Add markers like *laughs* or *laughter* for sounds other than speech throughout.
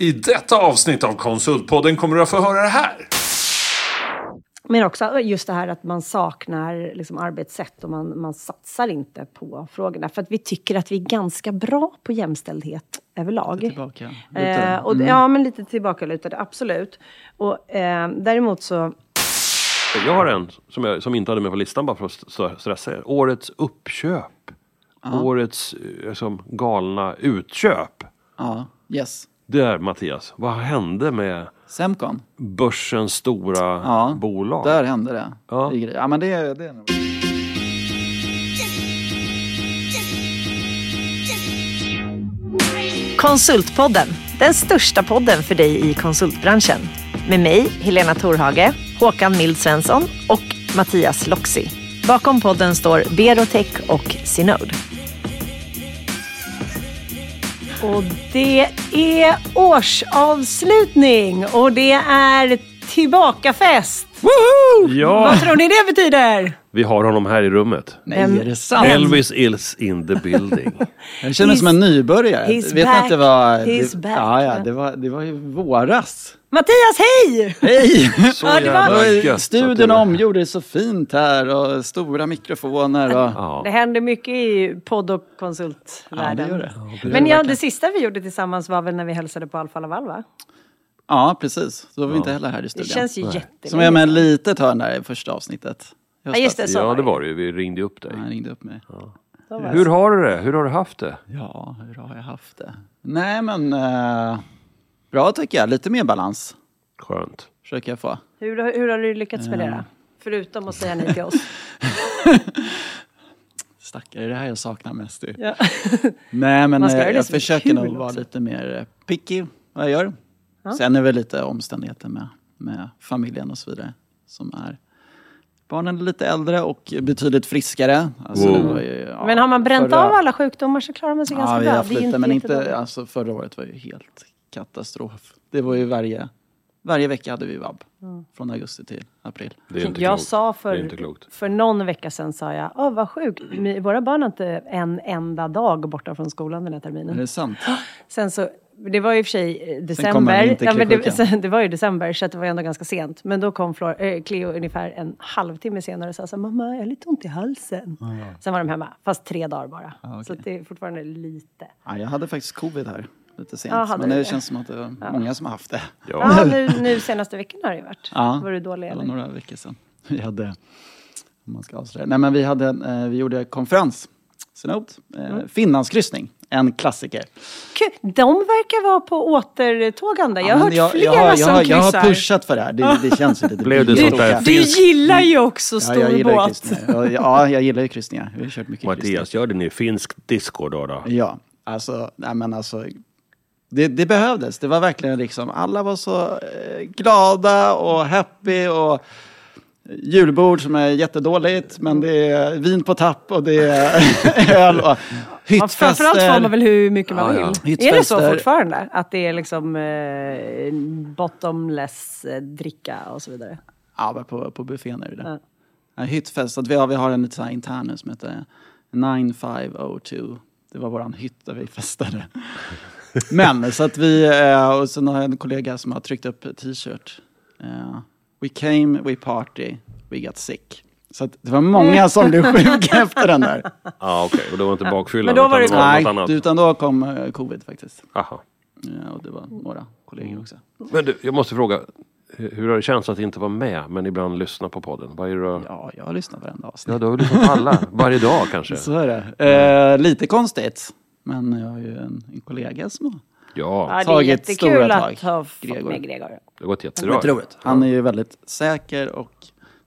I detta avsnitt av Konsultpodden kommer du att få höra det här. Men också just det här att man saknar liksom arbetssätt och man, man satsar inte på frågorna. För att vi tycker att vi är ganska bra på jämställdhet överlag. Tillbaka. Eh, och, Ja, men lite tillbakalutade, absolut. Och eh, däremot så... Jag har en som, jag, som inte hade med på listan bara för att st- stressa er. Årets uppköp. Årets eh, liksom, galna utköp. Ja, yes. Där Mattias, vad hände med Semcon. börsens stora Ja, bolag? Där hände det. Ja. Grejer. Ja, men det, det är nog... Konsultpodden, den största podden för dig i konsultbranschen. Med mig, Helena Torhage, Håkan Mild Svensson och Mattias Loxi. Bakom podden står Berotech och Synode. Och det är årsavslutning och det är tillbakafest. Ja, Vad tror ni det betyder? Vi har honom här i rummet. Nej, är det sant? Elvis is in the building. Jag känner mig som en nybörjare. he's Vet back. att det var... He's det, back. Ja, ja, det var, det var ju våras. Mattias, hej! Hej! *laughs* Så Ja, det var- gött Studion du- omgjord, det är så fint här och stora mikrofoner och... Ja. Det händer mycket i podd och Ja, konsultvärlden. det gör det. Men ja, det sista vi gjorde tillsammans var väl när vi hälsade på Alfa Laval, va? Ja, precis. Så var vi inte heller här i Det studion. känns ju jättelänge Som är med ett litet hörn där i första avsnittet. Ja, just det. Så ja, var det var det ju. Vi ringde upp dig. Han ringde upp mig. Var det. Hur har du det? Hur har du haft det? Ja, hur har jag haft det? Nej, men... Eh, bra tycker jag. Lite mer balans Skönt. försöker jag få. Hur, hur har du lyckats med det då? Förutom att säga nej till oss. *laughs* Stackare, det är det här jag saknar mest. ju. Ja. *laughs* Nej, men Man ska eh, göra det jag som är försöker kul nog vara också. lite mer eh, picky vad jag gör. Sen är väl lite omständigheter med, med familjen och så vidare som är Barnen är lite äldre och betydligt friskare. Alltså, Wow. ju, ja, Men har man bränt förra- av alla sjukdomar så klarar man sig Ja, ganska vi bra. har haft Det är lite, men inte, jättedåligt. alltså förra året var ju helt katastrof. Det var ju varje, varje vecka hade vi vab. Från augusti till april. Det är inte jag klokt. sa Det är inte för, klokt. för någon vecka sedan, sa jag, åh vad sjukt, våra barn har inte en enda dag borta från skolan den här Är terminen. det sant? Sen så, det var ju i och för sig eh, december. Ja, men det, sen, *laughs* det var ju december så det var ändå ganska sent. Men då kom Flor, äh, Cleo ungefär en halvtimme senare och sa så här, mamma jag har lite ont i halsen. Sen var de hemma, fast tre dagar bara. okej. Så att det är fortfarande lite. Ja, jag hade faktiskt covid här lite sent. Ja, men du det det? känns som att det är många som har haft det. Ja, nu, nu senaste veckan har det ju varit. Ja, Var du dålig eller? några veckor sedan. *laughs* Vi hade, om man ska avslöja. Nej men vi hade, eh, vi gjorde konferens. Synod, eh, Mm. Finlandskryssning, en klassiker. Kul. De verkar vara på återtågande. Jag har Ja, hört jag, flera jag, har, som jag, har, jag har kryssar. pushat för det här. Det, det *laughs* känns lite Blev åka. Du gillar ju också Ja, stor jag gillar ju båt. kryssningar. Ja, Ja, jag gillar ju kryssningar. Vi har kört mycket kryssningar. Mattias, gör det ni finsk disco då? då? Ja, alltså, nej men alltså. Det, det behövdes. Det var verkligen liksom, alla var så eh, glada och happy och julbord som är jättedåligt, men det är vin på tapp och det är *laughs* öl och Ja, framförallt får man hyttfester. väl hur mycket man Ja, ja. vill. Är det så Hyttfester. fortfarande? Att det är liksom eh, bottomless eh, dricka och så vidare? Ja, men på, på buffén är det det. Ja. Ja, hyttfest, att vi har, vi har en liten så här intern nu som heter 9502. Det var våran hytt där vi festade. *laughs* Men så att vi, eh, och sen har jag en kollega som har tryckt upp t-shirt. Eh, We came, we party, we got sick. Så att det var många som blev sjuka *laughs* efter den där. Ja, okej. Och det var inte bakfyllan? Men då var utan det- något Nej, annat? utan då kom eh, covid faktiskt. Aha. Ja, och det var några kollegor också. Men du, jag måste fråga. Hur har det känts att inte vara med, men ibland lyssna på podden? Vad är det då? Ja, jag har lyssnat varenda avsnitt. Ja, du har lyssnat på alla? Varje dag kanske? *laughs* Så är det. Eh, lite konstigt. Men jag har ju en, en kollega som har Ja, Ja, det är Tagit jättekul att ha fått Gregor. med Gregor. det har gått jättebra. Otroligt. Han är ju väldigt säker och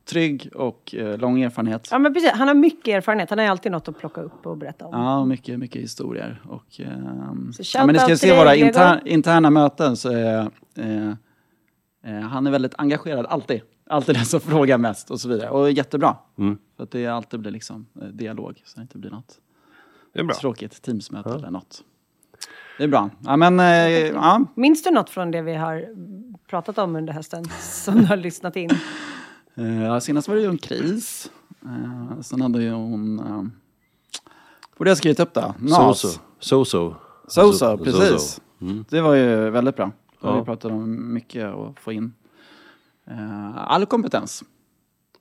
trygg och eh, lång erfarenhet. Ja, men precis. Han har mycket erfarenhet. Han har alltid något att plocka upp och berätta om. Ja, mycket, mycket historier. Och, ehm, Så ja, men ni ska se våra inter, interna möten så är eh, eh, han är väldigt engagerad, alltid. Alltid den som *laughs* frågar mest och så vidare. Och jättebra. Mm. För att det alltid blir liksom eh, dialog, så det inte blir något Det är bra. tråkigt teamsmöte eller något. Det är bra. Ja, men eh, ja. Minns du något från det vi har pratat om under hösten *laughs* som du har lyssnat in? Eh, ja, senast var det ju en kris. Eh, sen hade ju hon... Eh, borde jag skrivit upp då? NAS. So-so. So-so. So-so, precis. Det var ju väldigt bra. Ja. vi pratat om mycket att få in eh, all kompetens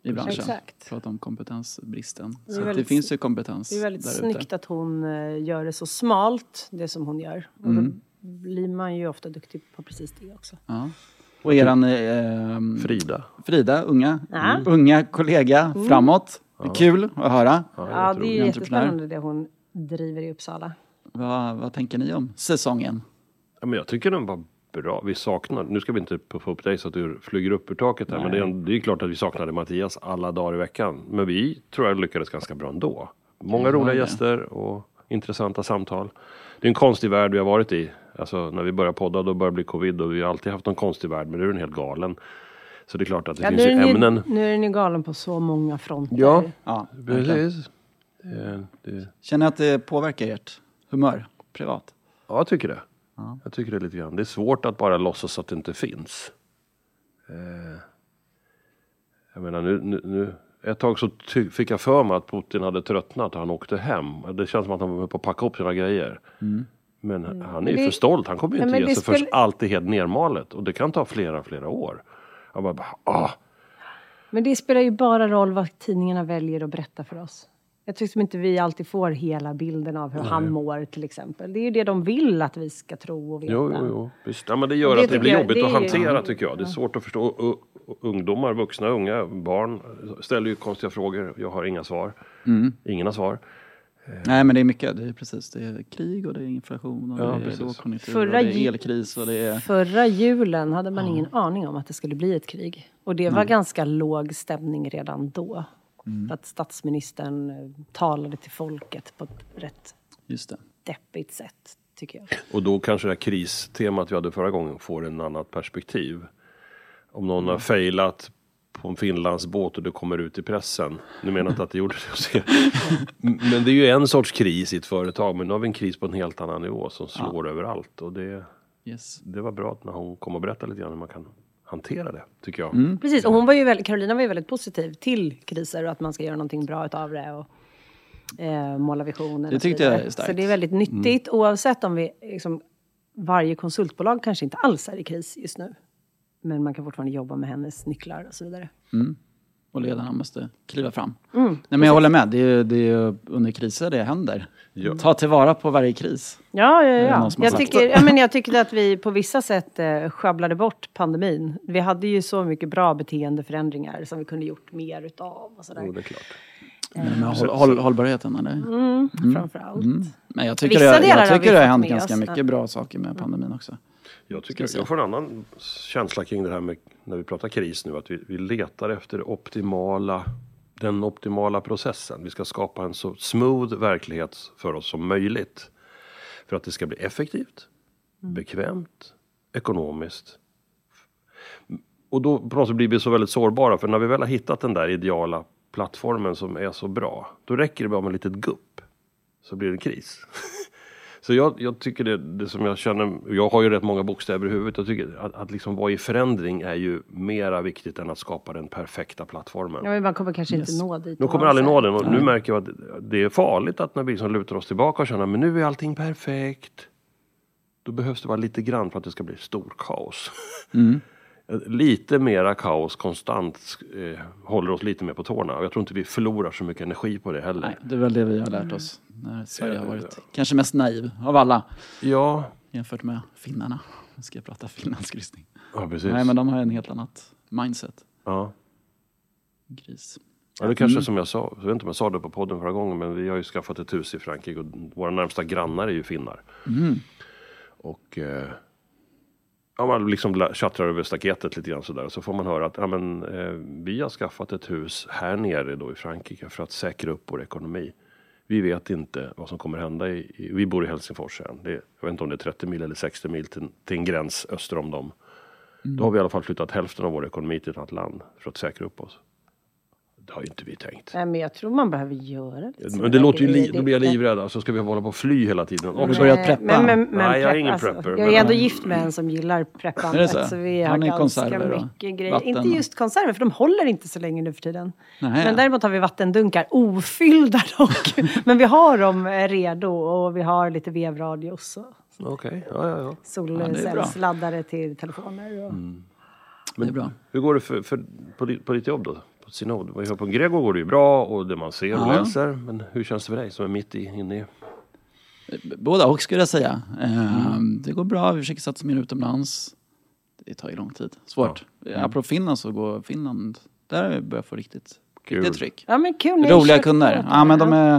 i branschen. Exakt. Prata om kompetensbristen. Så att det väldigt- finns ju kompetens Det är väldigt där snyggt att hon eh, gör det så smalt, det som hon gör. Och Mm. då blir man ju ofta duktig på precis det också. Ja. Och eran eh, Frida. Frida, unga, Ja. unga kollega framåt. Kul att höra. Ja, jag det är jättespännande det hon driver i Uppsala. Vad, vad tänker ni om säsongen? Ja, men jag tycker den var bra. Vi saknar, nu ska vi inte puffa upp dig så att du flyger upp ur taket här. Men det är, det är klart att vi saknade Mattias alla dagar i veckan. Men vi tror jag lyckades ganska bra ändå. Många Ja, roliga det. gäster och intressanta samtal. Det är en konstig värld vi har varit i. Alltså när vi började podda då började det bli covid och vi har alltid haft en konstig värld. Men nu är den helt galen. Så det är klart att det Ja, finns ju den ämnen. nu är den ju galen på så många fronter. Ja. Ja. Precis. Det, det, Känner att det påverkar ert humör privat? Ja, jag tycker det. Ja. Jag tycker det lite grann. Det är svårt att bara låtsas att det inte finns. Eh, jag menar nu, nu, nu ett tag så fick jag för mig att Putin hade tröttnat och han åkte hem. Det känns som att han var på att packa upp sina grejer. Men han är ju Mm. För stolt. Han kommer ju inte men ge sig förrän spelar- allt är helt nermalet. Och det kan ta flera, flera år. Jag bara ah. Men det spelar ju bara roll vad tidningarna väljer att berätta för oss. Jag tycker inte vi alltid får hela bilden av hur han mår till exempel. Det är ju det de vill att vi ska tro och veta. Jo, jo, jo. Visst. Ja, men det gör Det att det blir jag- jobbigt det att är ju- hantera tycker jag. Det är svårt att förstå. Och- Ungdomar, vuxna, unga, barn ställer ju konstiga frågor. Jag har inga svar. Mm. Ingen har svar. Nej men det är mycket, det är precis. Det är krig och det är inflation och Ja, det är lågkonjunktur Förra och det är elkris och det är... Förra julen hade man ingen aning om att det skulle bli ett krig. Och det var ganska låg stämning redan då. Mm. För att statsministern eh, talade till folket på ett rätt Just det. deppigt sätt, tycker jag. Och då kanske det här kristemat vi hade förra gången får en annat perspektiv. Om någon har failat på en Finlandsbåt och det kommer ut i pressen. Nu menar jag inte att det gjorde det hos er. *laughs* Men det är ju en sorts kris i ett företag. Men nu har vi en kris på en helt annan nivå som slår överallt. Och det, Yes. det var bra att när hon kom och berättade lite grann hur man kan hantera det. Tycker jag. Mm. Precis, och hon var ju väldigt, Carolina var ju väldigt positiv till kriser och att man ska göra någonting bra utav det. Och, eh, måla visionen Det tyckte jag är starkt. Så det är väldigt nyttigt oavsett om vi, liksom, varje konsultbolag kanske inte alls är i kris just nu. Men man kan fortfarande jobba med hennes nycklar och så vidare. Och ledarna måste kliva fram. Mm, Nej men jag håller med, det är, ju- det är under kriser det händer. Ja. Ta tillvara på varje kris. Ja, ja, ja. Jag, tycker, ja men jag tyckte att vi på vissa sätt eh, sjabblade bort pandemin. Vi hade ju så mycket bra beteendeförändringar som vi kunde gjort mer utav. Och sådär. Jo, det är klart. Med håll, håll, hållbarheten eller? Mm, Framförallt. Mm. Men jag tycker, Vissa det, delar har jag vi tycker det har hänt ganska mycket bra saker med pandemin också. Jag, tycker, jag får en annan känsla kring det här med när vi pratar kris nu. Att vi, vi letar efter optimala, den optimala processen. Vi ska skapa en så smooth verklighet för oss som möjligt. För att det ska bli effektivt, bekvämt, ekonomiskt. Och då på något sätt blir vi så väldigt sårbara. För när vi väl har hittat den där ideala plattformen som är så bra. Då räcker det bara med ett litet gupp. Så blir det kris. *laughs* Så jag, jag tycker det, det som jag känner, jag har ju rätt många bokstäver i huvudet. Jag tycker att, att liksom vara i förändring är ju mera viktigt än att skapa den perfekta plattformen. Ja, men man kommer kanske inte Yes. nå dit. Nu kommer aldrig nå den och nu märker jag att det är farligt att när vi liksom lutar oss tillbaka och känner men nu är allting perfekt. Då behövs det vara lite grann för att det ska bli stor kaos. *laughs* lite mera kaos konstant eh, håller oss lite mer på tårna och jag tror inte vi förlorar så mycket energi på det heller. Nej, det är väl det vi har lärt oss när Sverige har varit kanske mest naiv av alla Ja, jämfört med finnarna. Nu ska jag prata finlandskryssning. ja precis. Nej men de har en helt annat mindset. ja. Gris. Ja, det kanske som jag sa, jag vet inte om jag sa det på podden förra gången, men vi har ju skaffat ett hus i Frankrike och våra närmsta grannar är ju finnar. Och eh, ja, man liksom tjattrar över staketet lite grann sådär. Så får man höra att ja, men, eh, vi har skaffat ett hus här nere då i Frankrike för att säkra upp vår ekonomi. Vi vet inte vad som kommer hända. I, i, vi bor i Helsingfors sen. Det, jag vet inte om det är 30 mil eller 60 mil till, till en gräns öster om dem. Då har vi i alla fall flyttat hälften av vår ekonomi till ett annat land för att säkra upp oss. Det har ju inte vi tänkt. Nej, men jag tror man behöver göra lite Men det låter ju, li- då blir jag livrädd. Alltså ska vi hålla på och fly hela tiden? Också. börjat preppa? Men, men, men Nej, jag är ingen alltså, prepper, Jag men- är ändå gift med en som gillar preppandet. Är det så? så vi Har har, ni ganska konserver då? mycket grejer. Vatten Inte och- just konserver, för de håller inte så länge nu för tiden. Nej. Men däremot har vi vattendunkar, ofyllda dock. *laughs* men vi har dem eh, redo och vi har lite vevradios. Och, Okej, ja, ja, ja. är bra. Solcellsladdare till telefoner. Och... det är bra. Hur går det för, för, på, ditt, på ditt jobb då? På Synod? Vad gör På Grego går det ju bra och det man ser och Ja. läser. Men hur känns det för dig som är mitt i, inne i? Båda och skulle jag säga. Eh, Det går bra, vi försöker satsa mer utomlands. Det tar ju lång tid. Svårt. Ja. Apropå Finland så går Finland, där har vi börjat få riktigt, Kul. riktigt tryck. Ja men kul. Roliga kunder. Ja men de är,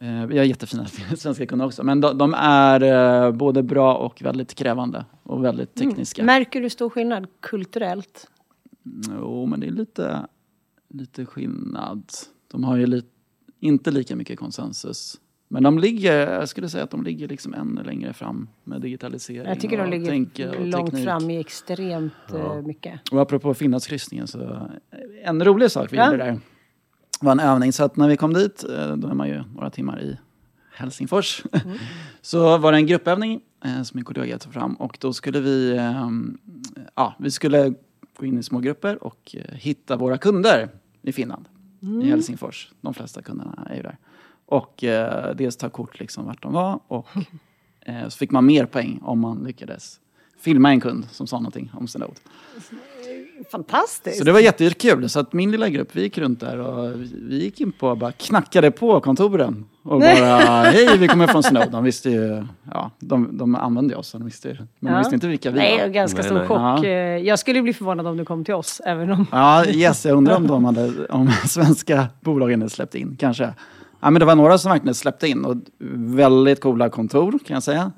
eh, vi har jättefina *laughs* svenska kunder också. Men de, de är eh, både bra och väldigt krävande. Och väldigt tekniska. Märker du stor skillnad kulturellt? Jo, men det är lite, lite skillnad. De har ju lite, inte lika mycket konsensus. Men de ligger, jag skulle säga att de ligger liksom ännu längre fram med digitalisering Jag tycker de ligger långt teknik. fram i extremt eh, mycket. Och apropå Finlandskryssningen så en rolig sak vi Ja. gjorde där var en övning. Så att när vi kom dit, eh, då är man ju några timmar i Helsingfors, Mm. *laughs* så var det en gruppövning eh, som min kollega tog fram och då skulle vi, eh, ja, vi skulle gå in i små grupper och eh, hitta våra kunder i Finland, Mm. i Helsingfors. De flesta kunderna är ju där. Och eh, dels ta kort liksom vart de var och *laughs* eh, så fick man mer poäng om man lyckades filma en kund som sa någonting om sin ord. Fantastiskt! Så det var jättekul. Så att min lilla grupp, vi gick runt där och vi- gick in på och bara knackade på kontoren. Och bara, *laughs* hej vi kommer från Snow. De visste ju, ja, de, de använde oss. så De visste, men de Ja. visste inte vilka vi Nej, var. ganska Nej, stor nej. chock. Ja. Jag skulle bli förvånad om du kom till oss, även om... Ja, yes, jag undrar om de *laughs* hade, om svenska bolagen hade släppt in, kanske. Ja, men det var några som verkligen släppte in och väldigt coola kontor kan jag säga.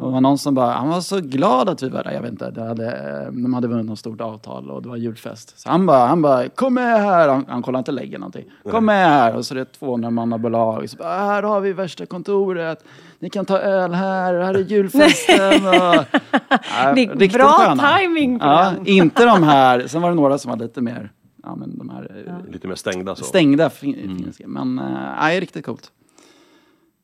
Och det var någon som bara, han var så glad att vi var där, jag vet inte, det hade, eh, de hade vunnit något stort avtal och det var julfest. Så han bara, han bara kom med här, han, han kollade inte läggen någonting. Kom med här, och så är det 200 mannabolag. Så bara, här har vi värsta kontoret, ni kan ta öl här, här är julfesten. Och, ja, *laughs* Det är bra sköna. timing på Ja, inte de här, sen var det några som var lite mer, ja men de här eh, Lite mer stängda så. stängda fin- finska. Men äh, nej, riktigt coolt.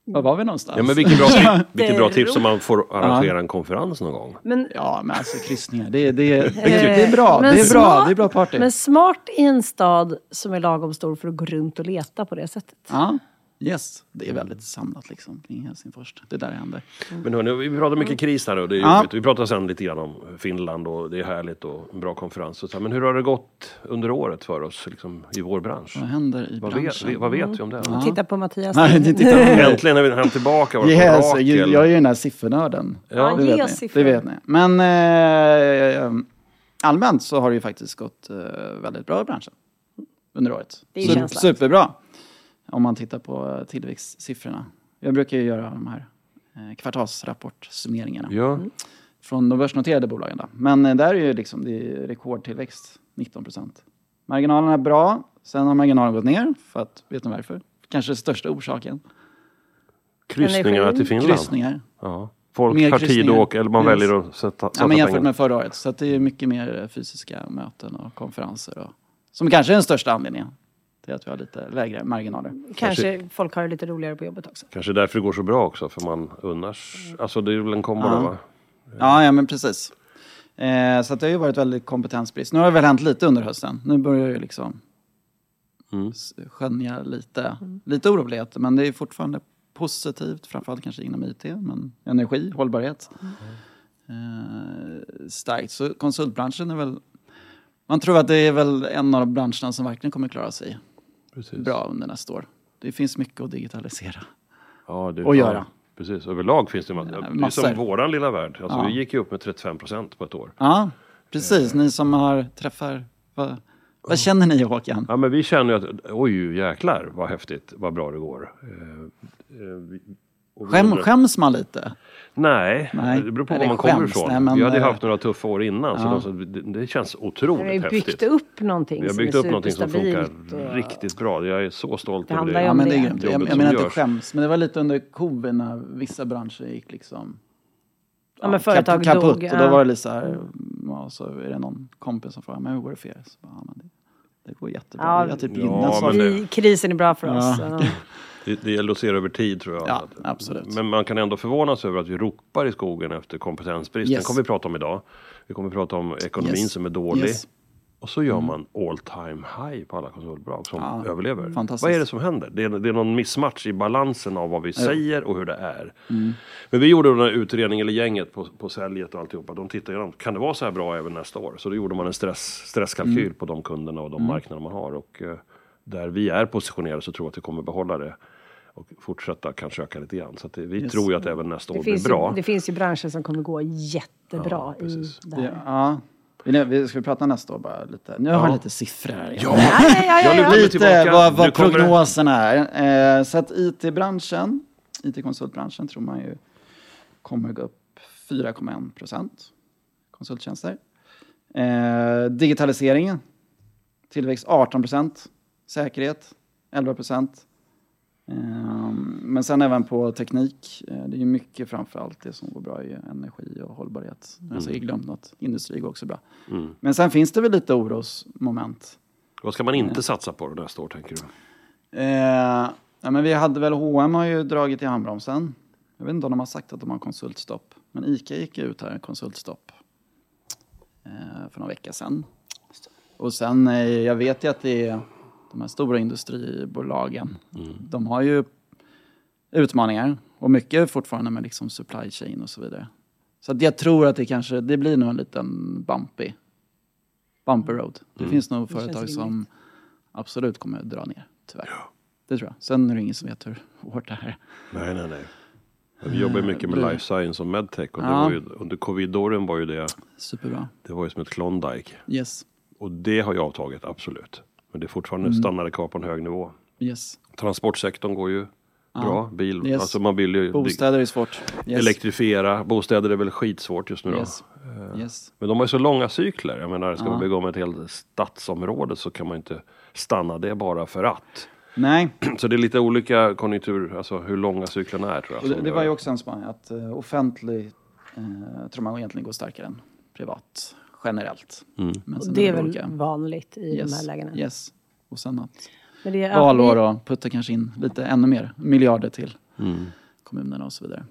Var var vi någonstans? Ja men vilken bra, *laughs* vilken bra tips om man får arrangera en konferens någon gång. Men, Ja, men alltså kryssningar, det, det, det, det är bra. Men Det är bra, smart- det är bra party. men smart i en stad som är lagom stor för att gå runt och leta på det sättet. Ja, yes. Det är väldigt samlat liksom kring Helsingfors. Det är där det händer. Men hörni, vi pratar mycket kris här nu och det är Ja. Vi pratar sen lite grann om Finland och det är härligt och en bra konferens. och så här. Men hur har det gått under året för oss liksom, i vår bransch? Vad händer i Vad vet, branschen? vi, vad vet vi om det? Ja. Titta på Mattias. Nej, det tittar. *laughs* Äntligen är vi han tillbaka, vårt Yes, orakel. jag, jag är ju den här siffernörden. Ja, det, vet ni. det vet ni. Men eh, allmänt så har det ju faktiskt gått eh, väldigt bra i branschen under året. Det är Sup- känslan. Superbra. Om man tittar på tillväxtsiffrorna. Jag brukar ju göra de här eh, kvartalsrapportsummeringarna Ja, från de börsnoterade bolagen. Då. Men eh, där är ju liksom det är rekordtillväxt, 19 procent. Marginalerna är bra, sen har marginalen gått ner. För att, vet ni varför? Kanske största orsaken. kryssningarna Energin. till Finland. Kryssningar. Ja. Folk Mer har tid kryssningar. åka, eller man Yes. väljer att sätta, sätta Ja, men jämfört pengar. med förra året. Så att det är mycket mer fysiska möten och konferenser. Och, som kanske är den största anledningen till att vi har lite lägre marginaler. Kanske folk har det lite roligare på jobbet också. Kanske därför det går så bra också, för man unnars... Alltså det är väl en kombo Ja. då va? Ja, ja men precis. Eh, så att det har ju varit väldigt kompetensbrist. Nu har det väl hänt lite under hösten. Nu börjar det liksom Mm. skönja lite, lite oroligheter. Men det är fortfarande positivt, framförallt kanske inom IT, men energi, hållbarhet. Eh, starkt. Så konsultbranschen är väl... Man tror att det är väl en av branscherna som verkligen kommer klara sig Precis. bra under nästa år. Det finns mycket att digitalisera. Ja, det, Och göra. Ja, precis, överlag finns det, ma- det är massor. som våran lilla värld. Alltså, Ja. Vi gick ju upp med 35 procent på ett år. Ja, precis. Ni som har träffar... Vad, vad känner ni Håkan? Ja, men vi känner ju att oj jäklar vad häftigt, vad bra det går. Eh, eh, vi- Skäm, skäms man lite? Nej, Nej. det beror på var man kommer skäms, ifrån. nej, men, vi hade ju eh, haft några tuffa år innan, så ja. alltså, det, det känns Vi har ju otroligt byggt häftigt. upp någonting Vi har byggt upp någonting som funkar och- riktigt bra. Jag är så stolt Det över det. Ja, men det är det. grymt. Jag, jag menar inte skäms, men det var lite under covid när vissa branscher gick liksom Ja, men företag kaputt. dog, Och då ja. var det lite så här, ja, så är det någon kompis som frågar, men hur går det för er? Så, bara, ja, men det, det går jättebra. Ja, vi har typ ja, gynnats av men det. Vi, krisen är bra för Ja. oss. Ja. *laughs* Det, det gäller att se det över tid tror jag. Ja, absolut. Men man kan ändå förvånas över att vi ropar i skogen efter kompetensbrist. Yes. Den kommer vi prata om idag. Vi kommer prata om ekonomin Yes. som är dålig. Yes. Och så gör man all time high på alla konsultbolag som Ja, överlever. Vad är det som händer? Det är, det är någon missmatch i balansen av vad vi säger och hur det är. Mm. Men vi gjorde den här utredningen, eller gänget på, på säljet och alltihopa. De tittade igenom, kan det vara så här bra även nästa år? Så då gjorde man en stress, stresskalkyl Mm. på de kunderna och de marknader man har. Och eh, där vi är positionerade så tror jag att vi kommer behålla det. Och fortsätta kanske öka lite grann. Så att det, vi Yes. tror ju att även nästa Det år blir bra. ju, det finns ju branscher som kommer gå jättebra Ja, i det här. Ja. Vi- Ska vi prata nästa år bara lite? Nu har jag lite siffror här. Ja, Ja, ja, ja, Lite vad, vad prognoserna är. Eh, så att IT-branschen, IT-konsultbranschen tror man ju kommer gå upp 4,1 procent. Konsulttjänster. Eh, digitaliseringen, tillväxt 18 procent. Säkerhet 11 procent. Eh, men sen även på teknik, eh, det är ju mycket framförallt det som går bra i energi och hållbarhet. Jag har säkert glömt något, industri går också bra. Mm. Men sen finns det väl lite orosmoment. Vad ska man inte satsa på då nästa år tänker du? Eh, ja, men vi hade väl, H&M har ju dragit i handbromsen. Jag vet inte om de har sagt att de har konsultstopp. Men ICA gick ut här, konsultstopp. Eh, för några veckor sedan. Och sen, eh, jag vet ju att det är de här stora industribolagen. De har ju utmaningar. Och mycket fortfarande med liksom supply chain och så vidare. Så att jag tror att det kanske, det blir nog en liten bumpy. Bumper road. Det finns nog Det företag som absolut kommer dra ner, tyvärr. Det tror jag. Sen är det ingen som vet hur hårt det här är. Nej, nej, nej. Men Vi jobbar ju mycket med life science och medtech och det Ja. var ju, under covid-åren var ju det, Superbra. det var ju som ett Klondike. Yes. Och det har ju avtagit, absolut. Men det är fortfarande Mm. stannade kvar på en hög nivå. Yes. Transportsektorn går ju bra. Bil, Yes. alltså man vill ju Bostäder är svårt. Yes. elektrifiera. Bostäder är väl skitsvårt just nu då. Yes. Yes. Men de har ju så långa cykler. Jag menar, ska Ja. man bygga om ett helt stadsområde så kan man inte stanna det bara för att. Nej, *clears throat* Så det är lite olika konjunktur, alltså hur långa cyklerna är tror jag. det, det var ju också en spaning att uh, offentlig uh, tror man egentligen går starkare än privat generellt. Mm. Men Och det är det väl olika. vanligt i de här Yes. lägena. Yes. Och sen att Men det är, ja, valår och putta kanske in lite ännu mer miljarder till Mm. kommunerna och så vidare.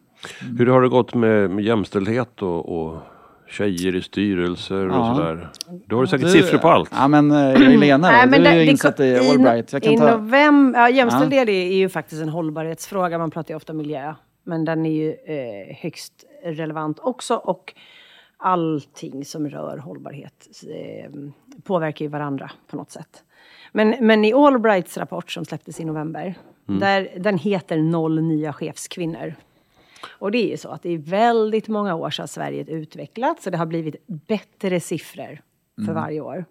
Hur har det gått med, med jämställdhet och, och tjejer i styrelser och Ja. sådär? Du har säkert Du- siffror på allt. Ja men Helena då, men du är ju insatt i Allbright. Jag kan I ta... november, ja, jämställdhet är ju faktiskt en hållbarhetsfråga. Man pratar ju ofta miljö. Men den är ju eh, högst relevant också. Och allting som rör hållbarhet eh, påverkar ju varandra på något sätt. Men, men i Allbrights rapport som släpptes i november, där, den heter Noll nya chefskvinnor. Och det är ju så att är väldigt många år sedan Sverige utvecklats och det har blivit bättre siffror för varje år.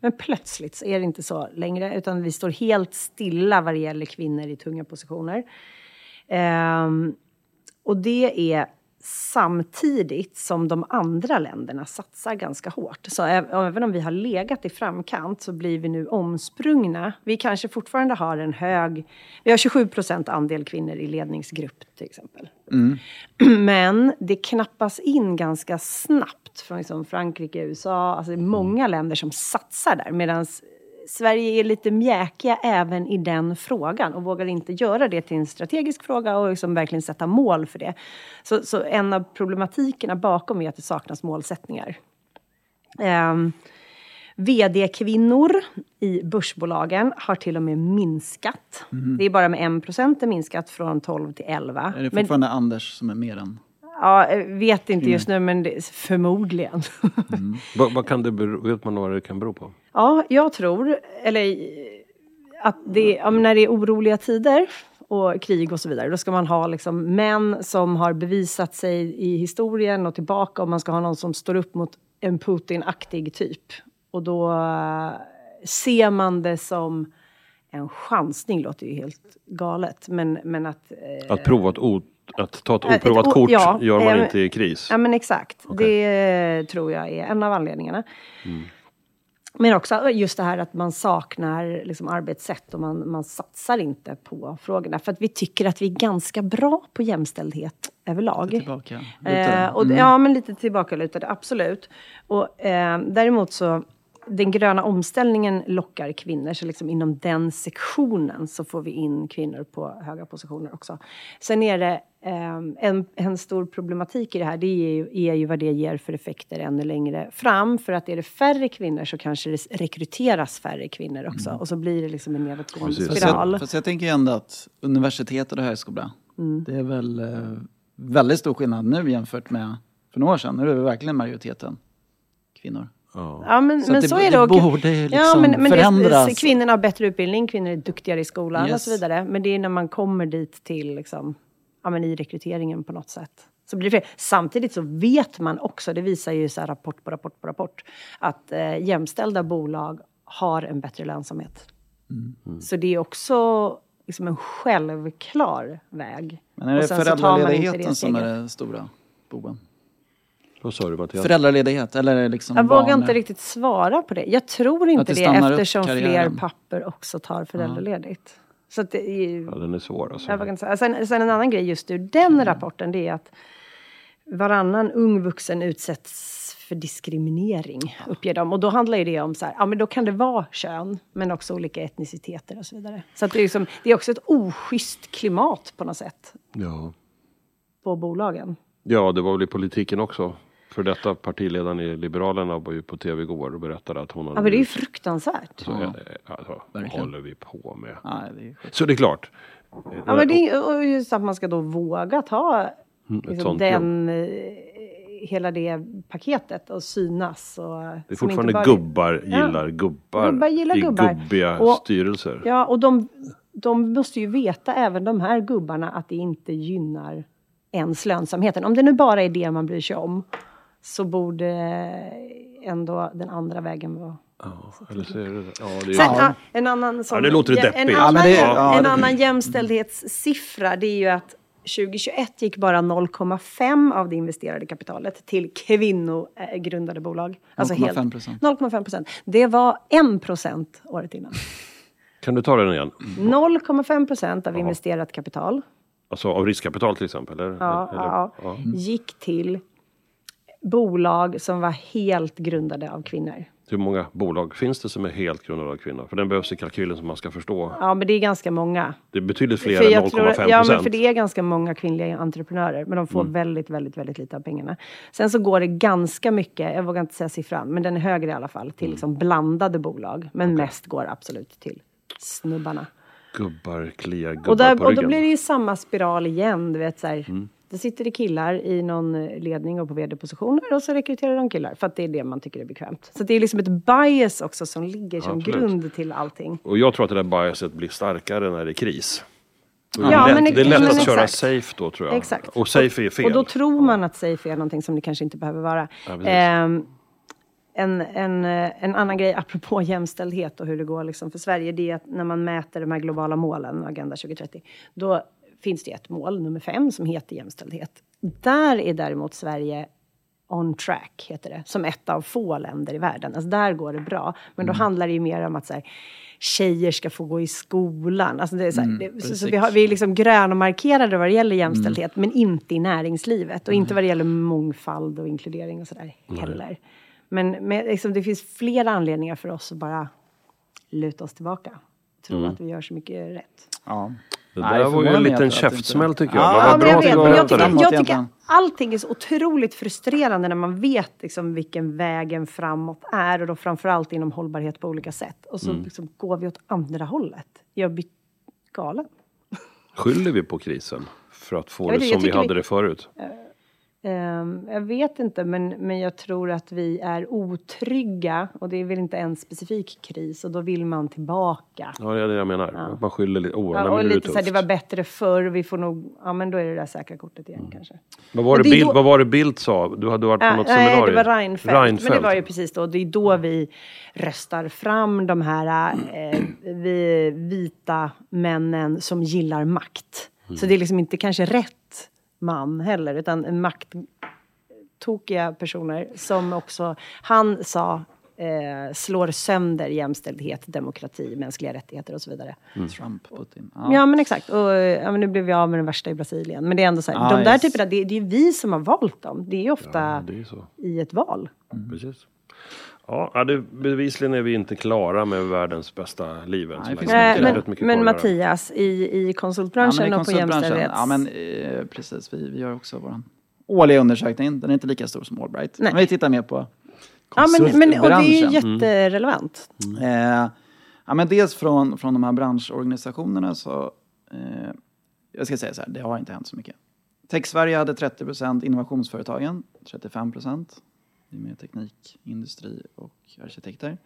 Men plötsligt så är det inte så längre utan vi står helt stilla vad det gäller kvinnor i tunga positioner. Ehm, och det är samtidigt som de andra länderna satsar ganska hårt. Så även om vi har legat i framkant så blir vi nu omsprungna. Vi kanske fortfarande har en hög... Vi har 27 procent andel kvinnor i ledningsgrupp till exempel. *clears throat* Men det knappas in ganska snabbt från liksom Frankrike, USA. Alltså det är många länder som satsar där. Medan Sverige är lite mjäkiga även i den frågan och vågar inte göra det till en strategisk fråga och liksom verkligen sätta mål för det. Så, så en av problematikerna bakom är att det saknas målsättningar. Um, VD-kvinnor i börsbolagen har till och med minskat. Det är bara med 1 procent minskat från 12 till 11. Är det Men, fortfarande Anders som är mer än... ja, jag vet inte just nu, men det, förmodligen. Vad, vad kan det bero, vet man vad det kan bero på? Ja, jag tror, eller att det, ja, när det är oroliga tider och krig och så vidare, då ska man ha liksom män som har bevisat sig i historien och tillbaka och man ska ha någon som står upp mot en Putin-aktig typ. Och då eh, ser man det som en chansning, låter ju helt galet, men, men att... eh, Att, prova ett o, att ta ett Ett oprovat o- kort ja, gör man eh, inte i kris. Ja men exakt. Det tror jag är en av anledningarna. Men också just det här att man saknar liksom arbetssätt och man, man satsar inte på frågorna. För att vi tycker att vi är ganska bra på jämställdhet överlag. Tillbaka. Eh, och, Ja, men lite tillbakalutade, absolut. Och, eh, däremot så, den gröna omställningen lockar kvinnor, så liksom inom den sektionen så får vi in kvinnor på höga positioner också. Sen är det Ehm, en, en stor problematik i det här det är ju, är ju vad det ger för effekter ännu längre fram. För att är det färre kvinnor så kanske det rekryteras färre kvinnor också. Och så blir det liksom en nedåtgående Precis. Fast spiral. jag, fast jag tänker ju ändå att universitet och högskola, Mm. det är väl eh, väldigt stor skillnad nu jämfört med för några år sedan. Nu är det verkligen majoriteten kvinnor. Ja, men Så men det- så är det det. Och, borde ju ja, liksom men, men förändras. Det, kvinnorna har bättre utbildning, kvinnor är duktigare i skolan och Yes. så vidare. Men det är när man kommer dit till, liksom, ja, men i rekryteringen på något sätt. Så blir det fel. Samtidigt så vet man också, det visar ju så rapport på rapport på rapport, att eh, jämställda bolag har en bättre lönsamhet. Mm. Så det är också liksom en självklar väg. Men är Och det föräldraledigheten som är den stora boven? Vad sa du Mattias? Föräldraledighet eller liksom Jag barn- vågar inte riktigt svara på det. Jag tror inte det det, eftersom fler papper också tar föräldraledigt. Så att det är ju, Ja, den är svår alltså. jag vågar inte säga. Sen, sen en annan grej just ur den rapporten det är att varannan ung vuxen utsätts för diskriminering, uppger de. Och då handlar ju det om så här, ja men då kan det vara kön, men också olika etniciteter och så vidare. Så att det, är liksom, det är också ett oschysst klimat på något sätt Ja. på bolagen. ja, det var väl i politiken också. För detta partiledaren i Liberalerna var ju på tv igår och berättade att hon hade Ja men det är ju fruktansvärt. så är det, alltså, vad verkligen. håller vi på med? Nej, det är. Så det är klart. Ja, men det är, och just att man ska då våga ta ett liksom, den, eh, hela det paketet och synas. Och, Det är fortfarande bara- gubbar gillar gubbar, Gubbar gillar i gubbar. gubbiga Och- styrelser. Ja, och de, de måste ju veta, även de här gubbarna, att det inte gynnar ens lönsamheten. Om det nu bara är det man bryr sig om, så borde ändå den andra vägen vara Ja, eller så är det, ja, det är, Sen, ja, en annan sån, Ja, det låter en deppigt. annan, Ja, men det- ja, en det- annan jämställdhetssiffra det är ju att 2021 gick bara 0,5 av det investerade kapitalet till kvinnogrundade bolag. Alltså helt- 0,5%. 0,5 procent. Det var 1 procent året innan. Kan du ta den igen? 0,5 procent av investerat kapital Alltså av riskkapital till exempel? Eller? ja, eller? ja, ja. gick till bolag som var helt grundade av kvinnor. Hur många bolag finns det som är helt grundade av kvinnor? För den behövs i kalkylen som man ska förstå. Ja, men det är ganska många. Det är betydligt fler än jag 0,5 tror- procent. Ja, men för det är ganska många kvinnliga entreprenörer. Men de får Mm. väldigt, väldigt, väldigt lite av pengarna. Sen så går det ganska mycket, jag vågar inte säga siffran, men den är högre i alla fall, Mm. till liksom blandade bolag. Men mest går absolut till snubbarna. Gubbar kliar gubbar Och, där, på och ryggen. då blir det ju samma spiral igen. Du vet, så här, Mm. Det sitter det killar i någon eh, ledning och på vd-positioner och så rekryterar de killar. För att det är det man tycker är bekvämt. Så det är liksom ett bias också som ligger som Absolut. grund till allting. Och jag tror att det där biaset blir starkare när det är kris. Då är Ja, det, men lätt, det är lätt men att köra exakt. safe då tror jag. Exakt. Och safe är fel. Och då tror man att safe är någonting som det kanske inte behöver vara. Ja. Ehm, en, en, eh, en annan grej *laughs* apropå jämställdhet och hur det går liksom för Sverige, det är att när man mäter de här globala målen, Agenda 2030, då finns det ett mål, nummer fem, som heter jämställdhet. Där är däremot Sverige on track, heter det, som ett av få länder i världen. Alltså där går det bra. Men Mm. då handlar det ju mer om att så här, tjejer ska få gå i skolan. Alltså det är så, här, Mm, det, så, så vi, har, vi är liksom grönmarkerade vad det gäller jämställdhet, Mm. men inte i näringslivet. Och inte vad det gäller mångfald och inkludering och sådär heller. Men, men liksom, det finns flera anledningar för oss att bara luta oss tillbaka. Tro Mm. att vi gör så mycket rätt. Ja. Det Nej, där var ju en liten käftsmäll tycker jag. Ja, Men jag vet. Men jag tycker, jag tycker allting är så otroligt frustrerande när man vet liksom vilken vägen framåt är och då framförallt inom hållbarhet på olika sätt. Och så Mm. liksom går vi åt andra hållet. Jag blir galen. Skyller vi på krisen? För att få Jag det som vi hade vi- det förut? Ehm, jag vet inte, men, men jag tror att vi är otrygga och det är väl inte en specifik kris och då vill man tillbaka. Ja, det är det jag menar. Att Man skyller lite. Oh, Ja, nej, och det lite så här, det var bättre förr, vi får nog, ja men då är det det där säkra kortet igen kanske. Vad var Men det, Bild, då- vad var det Bildt sa? Du hade varit på Ja, något nej, seminarium? det var Reinfeldt. Reinfeldt. Men det var ju precis då. Det är då vi röstar fram de här eh, vi, vita männen som gillar makt. Så det är liksom inte kanske rätt man heller, utan makttokiga personer som också... Han sa eh, slår sönder jämställdhet, demokrati, mänskliga rättigheter och så vidare. Trump, Putin. Ja, men exakt. Och, ja, men nu blev vi av med den värsta i Brasilien. Men det är ändå så här, Ah, de där yes. typerna, det, det är vi som har valt dem. Det är ofta Ja, det är i ett val. Precis. Ja, ja, det, bevisligen är vi inte klara med världens bästa liv än så länge. Eh, men men. Mattias, i, i konsultbranschen men i och på konsultbranschen, jämställdhets... Ja, men eh, precis. Vi, vi gör också vår årliga undersökning. Den är inte lika stor som Allbright. Nej. Men vi tittar mer på ja, men, men, och det är ju konsultbranschen. jätterelevant. Eh, ja, men dels från, från de här branschorganisationerna så... Eh, jag ska säga så här, det har inte hänt så mycket. Tech-Sverige hade 30 procent, innovationsföretagen 35 procent. Det är med teknik, industri och arkitekter.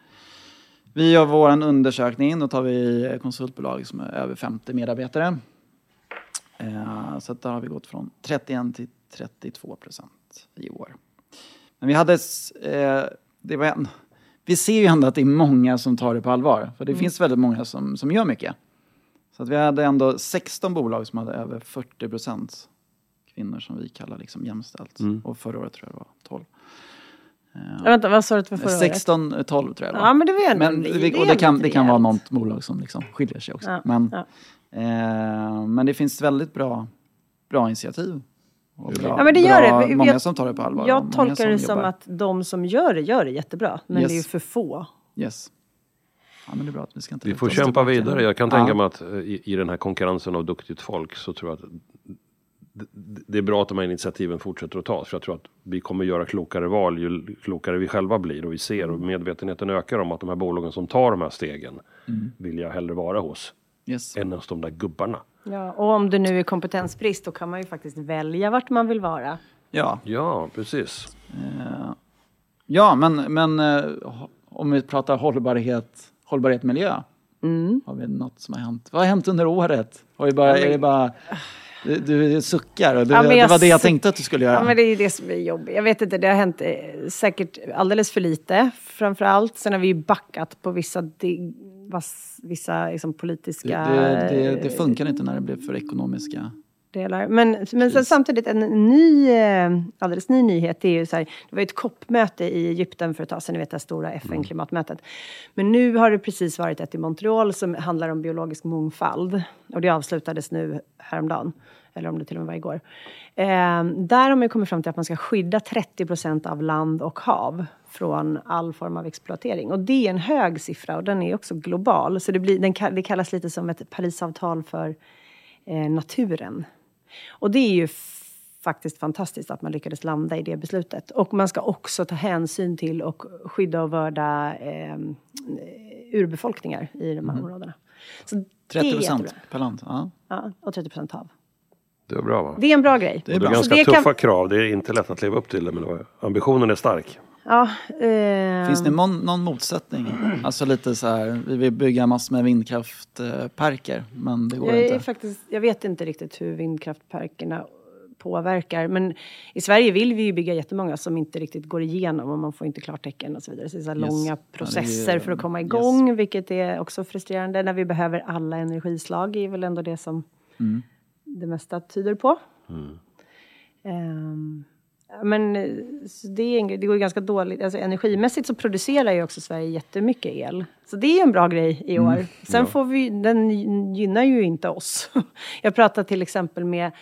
Vi gör vår undersökning, då tar vi konsultbolag som är över 50 medarbetare. Eh, så där har vi gått från 31 till 32 procent i år. Men vi hade... Eh, det var en, vi ser ju ändå att det är många som tar det på allvar. För det finns väldigt många som, som gör mycket. Så att vi hade ändå 16 bolag som hade över 40 procent kvinnor som vi kallar liksom jämställt. Och förra året tror jag det var 12. Ja, vänta, vad sa du för förra året? 16, eh, 12 tror jag det var. Ja, men det var Men en- det, det och det, kan, det kan vara något bolag som liksom skiljer sig också. Ja, Men, ja. eh, men det finns väldigt bra, bra initiativ. Och bra, Ja, men det gör bra, det. Vi- Många jag- som tar det på allvar. Jag tolkar det som jobbar. att de som gör det, gör det jättebra. Men Yes. det är ju för få. Yes. Ja, men det är bra att vi ska inte Vi får kämpa vidare. Jag kan Ja. tänka mig att eh, i, i den här konkurrensen av duktigt folk så tror jag att det, är bra att de här initiativen fortsätter att tas. För jag tror att vi kommer göra klokare val ju klokare vi själva blir och vi ser och medvetenheten ökar om att de här bolagen som tar de här stegen vill jag hellre vara hos Yes. än hos de där gubbarna. Ja, och om det nu är kompetensbrist, då kan man ju faktiskt välja vart man vill vara. Ja, Ja, precis. eh, ja men, men eh, om vi pratar hållbarhet, hållbarhet miljö. Mm. Har vi något som har hänt? Vad har hänt under året? Har vi bara, är det bara, du, du suckar du, Ja, det var det jag tänkte att du skulle göra. Ja, men det är ju det som är jobbigt. Jag vet inte, det har hänt eh, säkert alldeles för lite framför allt. Sen har vi ju backat på vissa, vissa liksom, det, politiska det, det, det funkar inte när det blev för ekonomiska. Delar. Men, men sen, samtidigt en ny, eh, alldeles ny nyhet är ju så här, det var ju ett COP-möte i Egypten för ett tag sedan, ni vet det stora FN-klimatmötet. Men nu har det precis varit ett i Montreal som handlar om biologisk mångfald. Och det avslutades nu häromdagen, eller om det till och med var igår. Eh, där har man kommit fram till att man ska skydda 30 procent av land och hav från all form av exploatering. Och det är en hög siffra och den är också global. Så det, blir, den, det kallas lite som ett Parisavtal för eh, naturen. Och det är ju faktiskt fantastiskt att man lyckades landa i det beslutet. Och man ska också ta hänsyn till och skydda och vörda eh, urbefolkningar i de här områdena. Så det 30 är procent per land. Ja. Ja, och 30 procent hav. Det är bra va? Det är en bra grej. Det är Och det är bra. ganska det tuffa kan- krav. Det är inte lätt att leva upp till det men ambitionen är stark. Ja, eh, Finns det någon, någon motsättning? Alltså lite så här, vi vill bygga massor med vindkraftparker, men det går jag, är inte. faktiskt, jag vet inte riktigt hur vindkraftparkerna påverkar. Men i Sverige vill vi ju bygga jättemånga som inte riktigt går igenom och man får inte klartecken och så vidare. Så det är så här Yes. långa Ja, det är- processer för att komma yes. igång, vilket är också frustrerande när vi behöver alla energislag. är väl ändå det som Mm. det mesta tyder på. Ehm, men eh, det, är det går ju ganska dåligt. Alltså, energimässigt så producerar ju också Sverige jättemycket el. Så det är en bra grej i Mm. år. Sen får vi, den gynnar ju inte oss. *laughs* Jag pratade till exempel med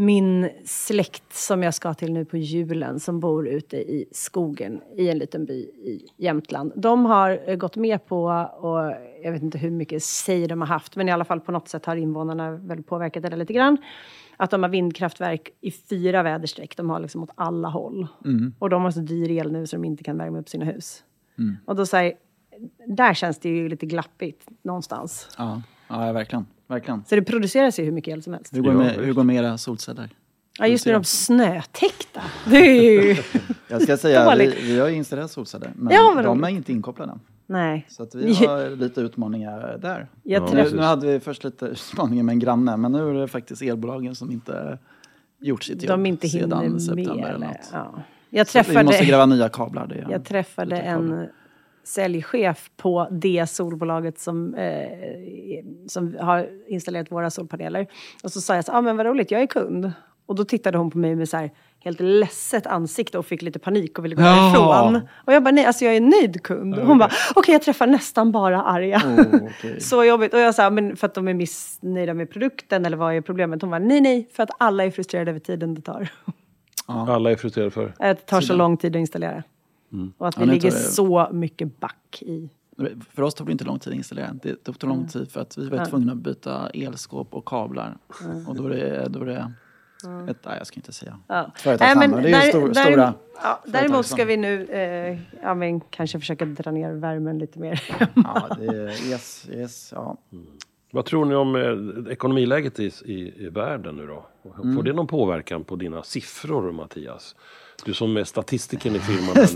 min släkt som jag ska till nu på julen som bor ute i skogen i en liten by i Jämtland. De har eh, gått med på, och jag vet inte hur mycket säg de har haft, men i alla fall på något sätt har invånarna väl påverkat det lite grann. Att de har vindkraftverk i fyra väderstreck. De har liksom åt alla håll. Och de har så dyr el nu så de inte kan värma upp sina hus. Och då säger där känns det ju lite glappigt någonstans. Ja, ja verkligen. Verkligen. Så det produceras ju hur mycket el som helst. Hur går, Ja, med, hur går det med era solceller? Ja, just nu är de snötäckta. Det är ju... *laughs* Jag ska säga, vi, vi har ju installerat solceller, men Ja, vad de är inte inkopplade. Nej. Så att vi har *laughs* lite utmaningar där. Jag Nu, nu hade vi först lite utmaningar med en granne, men nu är det faktiskt elbolagen som inte gjort sitt jobb de inte sedan september med. eller något. ja. Jag Så vi måste träffade, gräva nya kablar. Det, jag träffade en säljchef på det solbolaget som, eh, som har installerat våra solpaneler. Och så sa jag så ah, men vad roligt, jag är kund. Och då tittade hon på mig med så här, helt ledset ansikte och fick lite panik och ville gå Ja. därifrån. Och jag bara, nej alltså jag är en nöjd kund. Hon bara, okej jag träffar nästan bara arga. okej. *laughs* Så jobbigt. Och jag sa, men för att de är missnöjda med produkten eller vad är problemet? Hon bara, nej nej, för att alla är frustrerade över tiden det tar. Alla är frustrerade för. Att det tar så lång tid att installera. Och att vi Ja, ligger så mycket back i. För oss tog det inte lång tid att installera. Det tog lång tid för att vi var tvungna att byta elskåp och kablar. Och då är det, då är det ett, nej jag ska inte säga. Ja. Företagsnamn, det är ju stor, där- stora ja, däremot ska vi nu eh, ja, men kanske försöka dra ner värmen lite mer. *laughs* Ja, det är, yes, yes, ja. Vad tror ni om eh, ekonomiläget i, i, i världen nu då? Får Mm. det någon påverkan på dina siffror Mattias? Du som är statistiken i firman.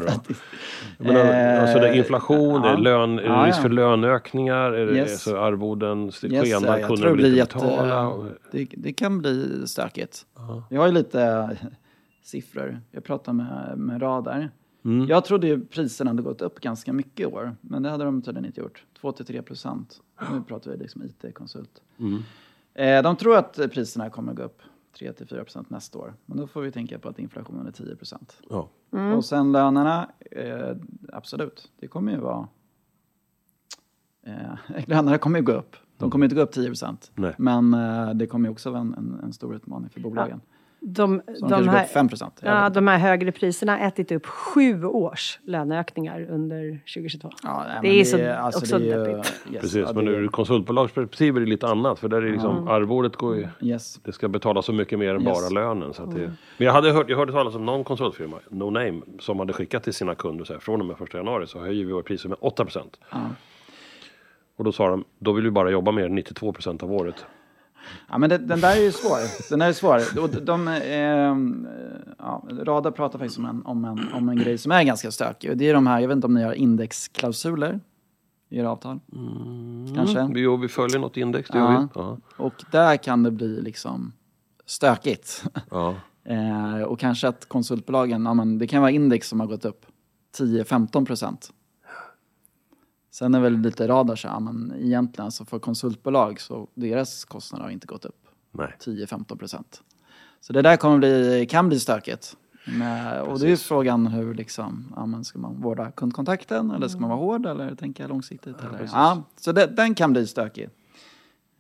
Jag menar, alltså det är inflation, det är, ja. lön, är det Ja, risk ja. för löneökningar, är det Yes. så arvoden Yes, skenar, ja, jag tror kunderna det vill inte betala? och- det, det kan bli stökigt. Vi har ju lite *laughs* siffror. Jag pratade med, med Radar. Mm. Jag trodde ju priserna hade gått upp ganska mycket i år, men det hade de tydligen inte gjort. 2-3 procent. Nu pratar vi liksom IT-konsult. Mm. Eh, de tror att priserna kommer gå upp 3-4 procent nästa år. Men då får vi tänka på att inflationen är 10 procent. Ja. Och sen lönerna, eh, absolut, det kommer ju vara... Eh, *laughs* lönerna kommer ju gå upp. De kommer inte gå upp 10 procent. Nej. Men eh, det kommer ju också vara en, en, en stor utmaning för bolagen. De, Så de, de, här, upp 5 procent. ja, de här högre priserna har ätit upp sju års löneökningar under 2022. Ja, nej, det men är så- också det är. *laughs* Yes, Precis, ja, men det ur konsultbolagsperspektiv är det lite annat. För där är liksom arvodet går ju... Yes. Det ska betalas så mycket mer än Yes. bara lönen. Så att det, men jag, hade hört, jag hörde talas om någon konsultfirma, No Name, som hade skickat till sina kunder så här, från och med 1 januari så höjer vi våra priser med 8 procent. Och då sa de, då vill vi bara jobba mer än 92 procent av året. Ja, men det, den där är ju svår. Den där är svår. Och de, ehm, ja, Radar pratar faktiskt om en, om, en, om en grej som är ganska stökig. Och det är de här, jag vet inte om ni har indexklausuler i era avtal? Kanske? Vi, jo, vi följer något index, det Ja. gör vi. Ja. Och där kan det bli liksom stökigt. Ja. *laughs* Eh, och kanske att konsultbolagen, ja, men det kan vara index som har gått upp 10-15 procent. Sen är väl lite radar så, ja, men egentligen så för konsultbolag så deras kostnader har inte gått upp Nej. 10-15 procent. Så det där kommer bli, kan bli stökigt. Men, och det är ju frågan hur liksom, ja, men ska man vårda kundkontakten eller ska man vara hård eller tänka långsiktigt? Eller? Ja, så det, den kan bli stökig.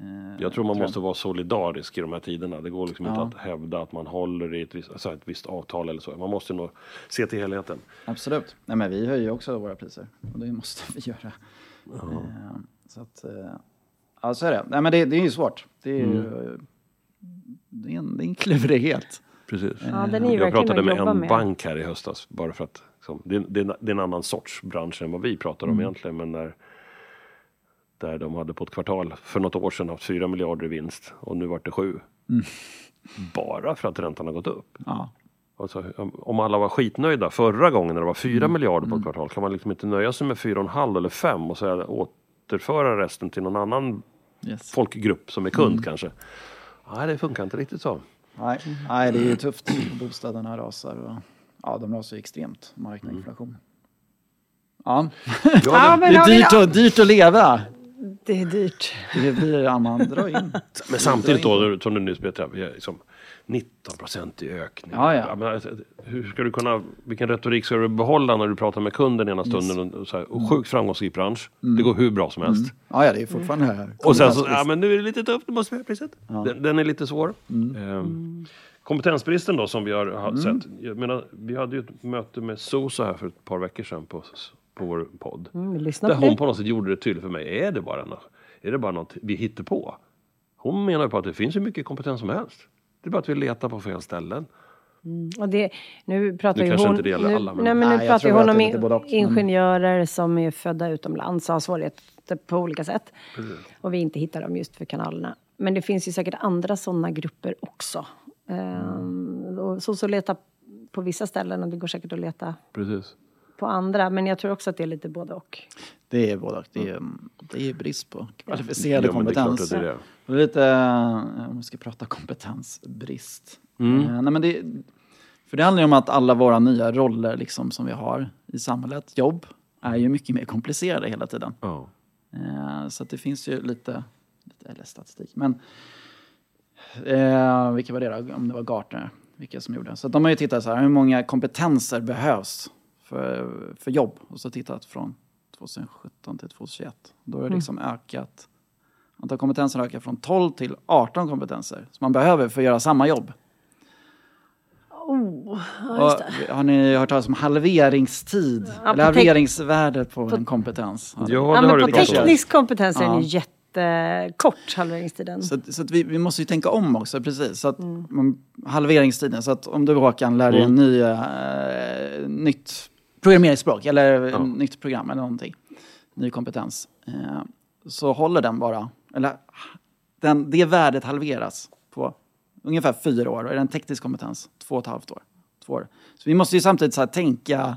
Eh, Jag tror man måste vara solidarisk i de här tiderna. Det går liksom Ja. inte att hävda att man håller i ett visst, alltså ett visst avtal eller så. Man måste nog se till helheten. Absolut. Nej, men vi höjer också våra priser och det måste *laughs* vi göra. Eh, så att, eh, ja, så är det. Nej, men det, det är ju svårt. Det är ju det är en, det är en klurighet. Precis. Ja, den är ju Jag pratade med en med. bank här i höstas. Bara för att liksom, det, det, det är en annan sorts bransch än vad vi pratar Mm. om egentligen. Men när, där de hade på ett kvartal för något år sedan haft 4 miljarder i vinst och nu vart det 7. Mm. Bara för att räntan har gått upp. Ja. Alltså, om- alla var skitnöjda förra gången när det var 4 Mm. miljarder på ett kvartal kan man liksom inte nöja sig med 4,5 eller 5 och så återföra resten till någon annan Yes. folkgrupp som är kund Mm. kanske. Nej, det funkar inte riktigt så. Nej, nej, det är ju tufft. Bostäderna rasar och ja, de rasar ju extremt. Marknadsinflation. Ja, *laughs* Ja, men, det är ja, dyrt, att, dyrt att leva. Det är dyrt. Det blir, ja, man drar in. Men samtidigt då, som du nyss berättade, vi är liksom 19 procent i ökning. Ja, ja. men, alltså, hur ska du kunna, vilken retorik ska du behålla när du pratar med kunden ena stunden? Och, så här, och sjukt framgångsrik bransch. Det går hur bra som helst. Ja, ja, det är fortfarande här. Och sen så, ja men nu är det lite tufft, nu måste vi höja priset. Den, den är lite svår. Ehm, kompetensbristen då som vi har, har sett. Jag menar, vi hade ju ett möte med Sosa här för ett par veckor sedan på, på vår podd. Mm, vi lyssnar Där på hon det. på något sätt gjorde det tydligt för mig. Är det bara något, är det bara något vi hittar på? Hon menar ju på att det finns hur mycket kompetens som helst. Det är bara att vi letar på fel ställen. Och det, nu pratar Nu ju hon, inte nu, alla, men- nej, men nu Nej, pratar hon om och, men- ingenjörer som är födda utomlands och har svårigheter på olika sätt. Och vi inte hittar dem just för kanalerna. Men det finns ju säkert andra sådana grupper också. Ehm, och så, så leta på vissa ställen och det går säkert att leta Precis. På andra. Men jag tror också att det är lite både och. Det är både och. Det är, det är brist på kvalificerad Ja, men det är klart kompetens. att det är det. Det är lite, eh, om vi ska prata kompetensbrist. Mm. Eh, nej men det, för det handlar ju om att alla våra nya roller liksom, som vi har i samhället, jobb, är ju mycket mer komplicerade hela tiden. Eh, så att det finns ju lite, lite eller statistik, men eh, vilka var det då? Om det var Gartner vilka som gjorde. Så de har ju tittat så här, hur många kompetenser behövs för, för jobb? Och så tittat från 2017 till 2021. Då har det liksom ökat, antal kompetenser har ökat från 12 till 18 kompetenser som man behöver för att göra samma jobb. Oh, ja, just Och, det. har ni hört talas om halveringstid? Ja, Eller på tek- halveringsvärde på, en kompetens? Ja, Ja, det har men på teknisk kompetens är den Ja. ju jättekort, halveringstiden. Så, så att vi, vi måste ju tänka om också, precis. Så att, Mm. halveringstiden, så att om du Håkan lär dig en ny, eh, nytt programmeringsspråk eller Ja. nytt program eller någonting, ny kompetens, eh, så håller den bara, eller den, det värdet halveras på ungefär fyra år och är det en teknisk kompetens, två och ett halvt år. Två år. Så vi måste ju samtidigt så här, tänka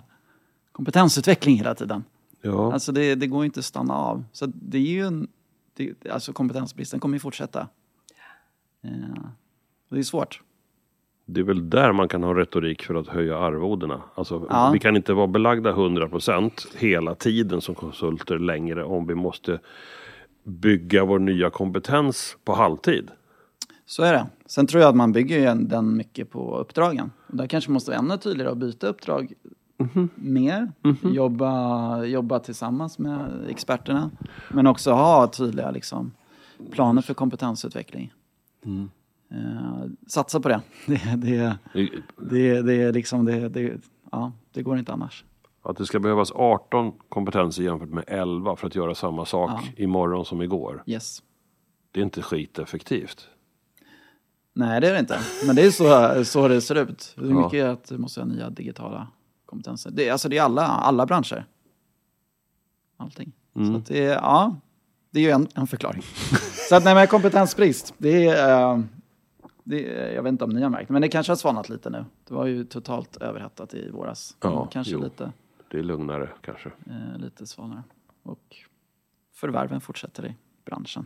kompetensutveckling hela tiden. Ja. Alltså det, det går ju inte att stanna av. Så det är ju en... Det, alltså kompetensbristen kommer ju fortsätta. Eh, det är svårt. Det är väl där man kan ha retorik för att höja arvodena. Alltså, Ja. Vi kan inte vara belagda 100% hela tiden som konsulter längre om vi måste bygga vår nya kompetens på halvtid. Så är det. Sen tror jag att man bygger den mycket på uppdragen. Och där kanske måste vara ännu tydligare att byta uppdrag mer. Jobba, jobba tillsammans med experterna. Men också ha tydliga liksom, planer för kompetensutveckling. Eh, satsa på det. *laughs* Det, det, det, det, är liksom, det, det, ja, det går inte annars. Att det ska behövas 18 kompetenser jämfört med 11 för att göra samma sak Ja. imorgon som igår. Yes. Det är inte skiteffektivt. Nej, det är det inte. Men det är så, så det ser ut. Är Ja. mycket att du måste ha nya digitala kompetenser. Det, är- alltså det är alla, alla branscher. Allting. Mm. Så att det är, ja, det är ju en, en förklaring. *laughs* så att nej, men kompetensbrist, det är, eh, det jag vet inte om ni har märkt, men det kanske har svalnat lite nu. Det var ju totalt överhettat i våras. Ja, kanske jo. lite, Det är lugnare kanske. eh, lite svalare. Och förvärven fortsätter i branschen.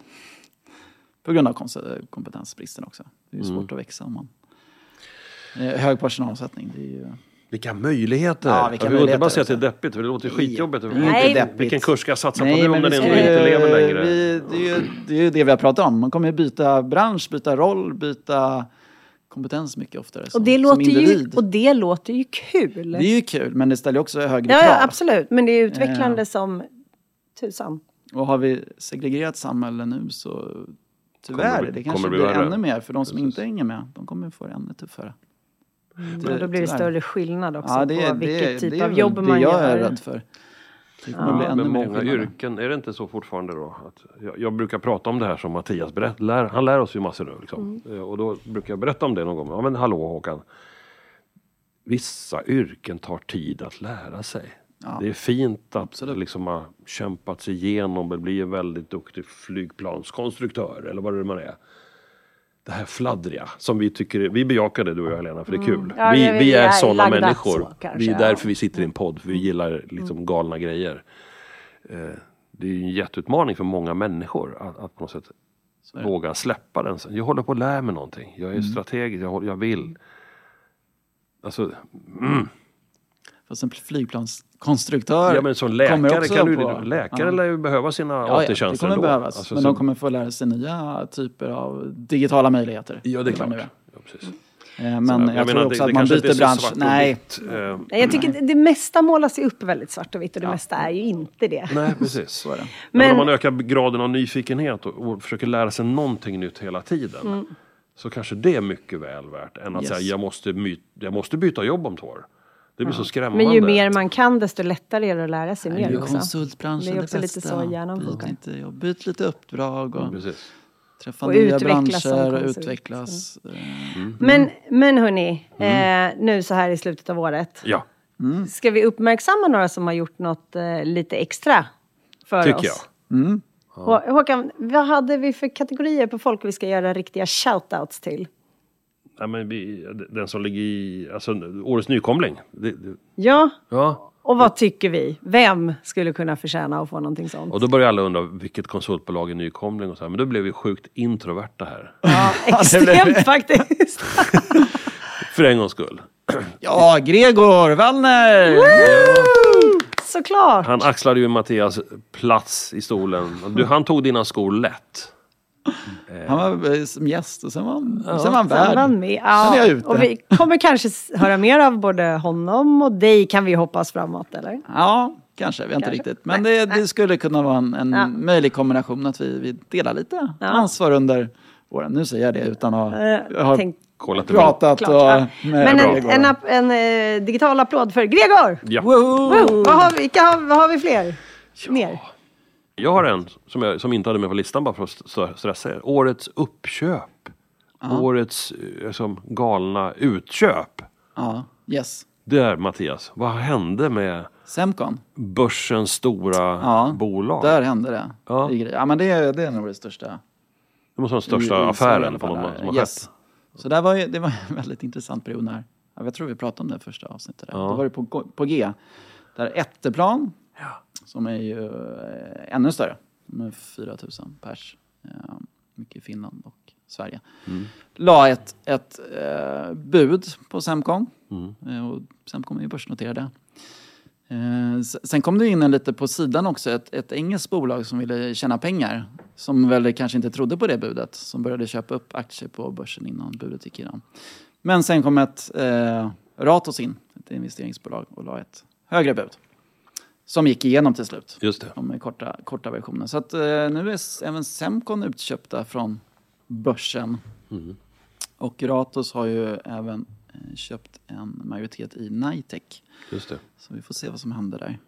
På grund av kompetensbristen också. Det är ju Mm. svårt att växa om man... Eh, hög personalomsättning, det är ju... Vilka möjligheter! Ja, vilka jag vill inte bara säga att det är alltså. deppigt, för det låter ju skitjobbigt. Nej. inte deppigt. Vilken kurs ska jag satsa på Nej, nu om den vi ändå ska inte lever längre? Vi, det, är ju, det är ju det vi har pratat om. Man kommer ju byta bransch, byta roll, byta kompetens mycket oftare som, och, det låter ju, och det låter ju kul. Det är ju kul, men det ställer också högre ja, krav. ja, absolut. Men det är utvecklande Ja. som tusan. Och har vi segregerat samhälle nu så tyvärr, Kommer det kanske blir ännu mer. För de som Precis. inte hänger med, de kommer få det ännu tuffare. Och då blir det större skillnad också Ja, det, är- på vilket det, typ det är av jobb det man jag gör. är rädd för. Det ännu Men många yrken, är det inte så fortfarande då? Att jag, jag brukar prata om det här som Mattias berätt, lär, han lär oss ju massor nu. Liksom. Mm. Eh, Och då brukar jag berätta om det någon gång. Ja men hallå Håkan. Vissa yrken tar tid att lära sig. Ja. Det är fint att Absolut. liksom ha kämpat sig igenom och bli en väldigt duktig flygplanskonstruktör eller vad det man är. Det här fladdriga som vi tycker, vi bejakar det du och jag Helena för det är kul. Mm. Ja, vi, vi- vi är, är sådana människor. så, kanske, vi är ja. därför vi sitter i en podd, för vi gillar liksom galna grejer. Eh, det är ju en jätteutmaning för många människor att, att på något sätt våga släppa den. Jag håller på att lära mig någonting. Jag är Mm. strategisk, jag, jag vill. Alltså, mm. Fast en flygplanskonstruktör ja, men som kommer läkare också kan du, på- läkare Ja. lär ju behöva sina Ja, ja, det AT-tjänster kommer ändå. behövas. Alltså, men så- de kommer få lära sig nya typer av digitala möjligheter. Ja, det är klart. det Ja, precis. Eh, Men Så, jag, menar, tror också det, att det man byter bransch. Nej. Eh, Nej, Jag tycker det, mesta målas ju upp väldigt svart och vitt och det Ja. mesta är ju inte det. nej, precis. så är det. Men, Men- om man ökar graden av nyfikenhet och, och försöker lära sig någonting nytt hela tiden. Mm. Så kanske det är mycket väl värt än att Yes. säga jag måste, my, jag måste byta jobb om två år. Det blir så skrämmande. Men ju mer man kan desto lättare är det att lära sig Det mer ju också. konsultbranschen Det är också lite bästa. så hjärnan funkar. inte jobb, byt lite uppdrag och Precis. träffa Och nya branscher och utvecklas. Eh, Men, men hörni, eh, nu så här i slutet av året. Ja, Ska vi uppmärksamma några som har gjort något eh, lite extra för tycker oss? jag. Mm. Hå- Håkan, vad hade vi för kategorier på folk vi ska göra riktiga shoutouts till? Ja, men vi, den som ligger i, alltså årets nykomling. Det, det, Ja, ja. och vad tycker vi? Vem skulle kunna förtjäna att få någonting sånt? Och då börjar alla undra vilket konsultbolag är nykomling och så här. Men då blev vi sjukt introverta här. Ja, *laughs* extremt faktiskt. *laughs* För en gångs skull. *clears throat* Ja, Gregor Wallner! Såklart. Han axlade ju Mattias plats i stolen. Du, han tog dina skor lätt. Han var eh, som gäst och sen var han, sen var han Sen var värd. han med. Sen är jag Ja, ute. och vi kommer kanske höra mer av både honom och dig kan vi hoppas framåt, eller? Ja, kanske. Vi har inte Kanske. riktigt. Men Nej, det, nej. det skulle kunna vara en, en Ja. möjlig kombination att vi, vi delar lite Ja. ansvar under åren. Nu säger jag det utan att Eh, ha tänk- Kollat det pratat Klart, och... ja. med Men en, en, en, eh, digital applåd för Gregor! Ja. Wow. Vad, har vi, vad har vi fler? Mer? Jag har en som, jag, som inte hade med på listan bara för att st- stressa er. Årets uppköp. Årets eh, liksom, galna utköp. Ja, yes. Där Mattias, vad hände med Semcon. börsens stora Ja, bolag? Där hände det. Ja. Ja, men det, är- det är nog det största. Det måste vara den största i affären på där. som har yes. skett. Så där var ju, det var en *laughs* väldigt intressant period när, ja, jag tror vi pratade om det första avsnittet. Där. Ja. Då var det på, på G. Där Etteplan, som är ju eh, ännu större, med 4 000 pers, eh, mycket i Finland och Sverige, Mm. la ett, ett eh, bud på Semcon. Mm. Eh, och Semcon är ju börsnoterade. Eh, sen kom det in en lite på sidan också, ett, ett engelskt bolag som ville tjäna pengar. Som väl kanske inte trodde på det budet, som började köpa upp aktier på börsen innan budet gick igenom. Men sen kom ett eh, Ratos in, ett investeringsbolag, och la ett högre bud. Som gick igenom till slut. Just det. Om korta, korta versionen. Så att eh, nu är även Semcon utköpta från börsen. Mm. Och Ratos har ju även eh, köpt en majoritet i Nitec. Just det. Så vi får se vad som händer där.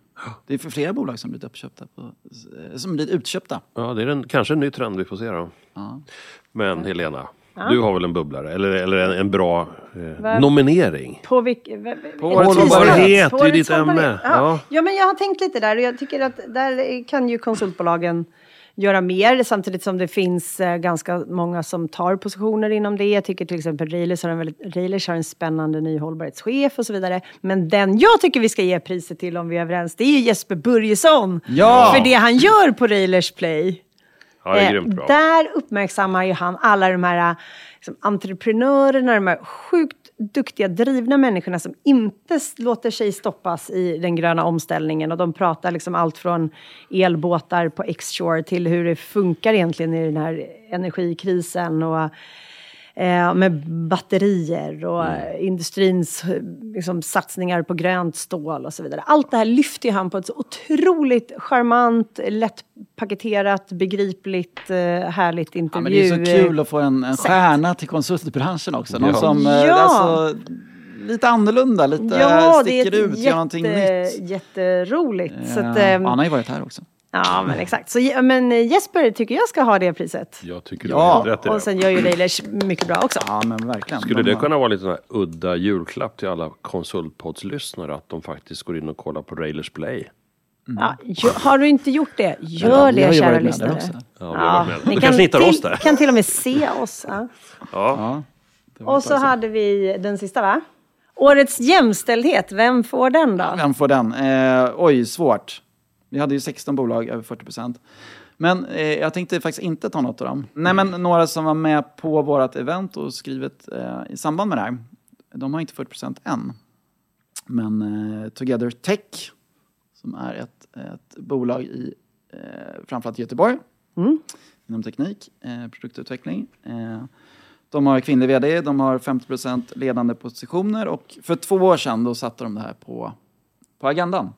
Det är för flera bolag som blivit uppköpta. På, eh, som blivit utköpta. Ja, det är en, kanske en ny trend vi får se då. Ja. Men Helena, du har väl en bubblare? Eller, eller en, en bra eh, nominering? På vilk, På ett årets tidsgräns. hållbarhet, är årets ditt ämne. Ja. Ja. ja, men jag har tänkt lite där och jag tycker att där kan ju konsultbolagen göra mer samtidigt som det finns eh, ganska många som tar positioner inom det. Jag tycker till exempel Railers har en, väldigt, Railers har en spännande ny hållbarhetschef och så vidare. Men den jag tycker vi ska ge priset till om vi är överens, det är ju Jesper Börjesson. Ja! För det han gör på Railers Play. Ja, det är Eh, grymt bra. Där uppmärksammar ju han alla de här liksom, entreprenörerna, de här sjukt duktiga, drivna människorna som inte låter sig stoppas i den gröna omställningen. Och de pratar liksom allt från elbåtar på X-Shore till hur det funkar egentligen i den här energikrisen. Och, eh, med batterier och eh, industrins liksom, satsningar på grönt stål och så vidare. Allt det här lyfter han på ett så otroligt charmant, lättpaketerat, begripligt, eh, härligt Ja, intervju. men det är så kul att få en, en stjärna till konsultbranschen också. Någon Ja. som eh, Ja. alltså, lite annorlunda, lite Ja, sticker ut, gör någonting jätte, nytt. jätteroligt. Så att, Eh, ehm, han har ju varit här också. Ja, men exakt. Så, ja, men eh, Jesper tycker jag ska ha det priset. Jag tycker Ja, du har rätt i Och det. sen gör ju Railers mycket bra också. Ja, men verkligen. Skulle De det har- kunna vara lite sån udda julklapp till alla konsultpodslyssnare att de faktiskt går in och kollar på Railers Play? Ja, gö- har du inte gjort det, gör Ja, det kära lyssnare. Ja, vi har varit med. ni hittar till, oss där. kan till och med se oss. Ja. Ja. Ja, Och så hade vi den sista va? Årets jämställdhet, vem får den då? Vem får den? Eh, oj, svårt. Vi hade ju 16 bolag, över 40 procent. Men eh, jag tänkte faktiskt inte ta något av dem. Nej, men några som var med på vårt event och skrivit eh, i samband med det här. De har inte 40 procent än. Men eh, Together Tech, som är ett, ett bolag i eh, framförallt Göteborg, inom teknik, eh, produktutveckling. Eh, de har kvinnlig vd, de har 50 procent ledande positioner och för två år sedan då satte de det här på, på agendan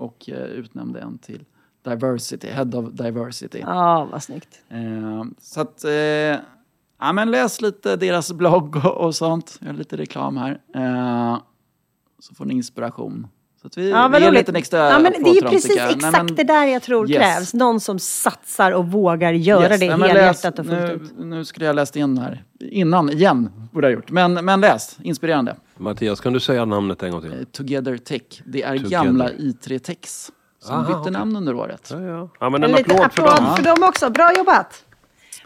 och eh, utnämnde en till Diversity, Head of Diversity. Ja, vad snyggt. Eh, så att, eh, ja men läs lite deras blogg och, och sånt. Jag har lite reklam här. Eh, så får ni inspiration. Så att vi, Ja, vi vad roligt. lite en extra ja, men Det är applåd ju precis jag. Nej, exakt men- det där jag tror Yes. krävs. Någon som satsar och vågar göra Yes, det nej, helhjärtat och fullt nu, ut. nu skulle jag läst in här innan, igen, borde jag gjort. Men, men läs, inspirerande. Mattias, kan du säga namnet en gång Eh, till? Together Tech, det är Together. gamla I3-Tex som Aha, bytte okej. namn under året. Ja, ja. ja men En en liten applåd för applåd dem. för dem också. Bra jobbat!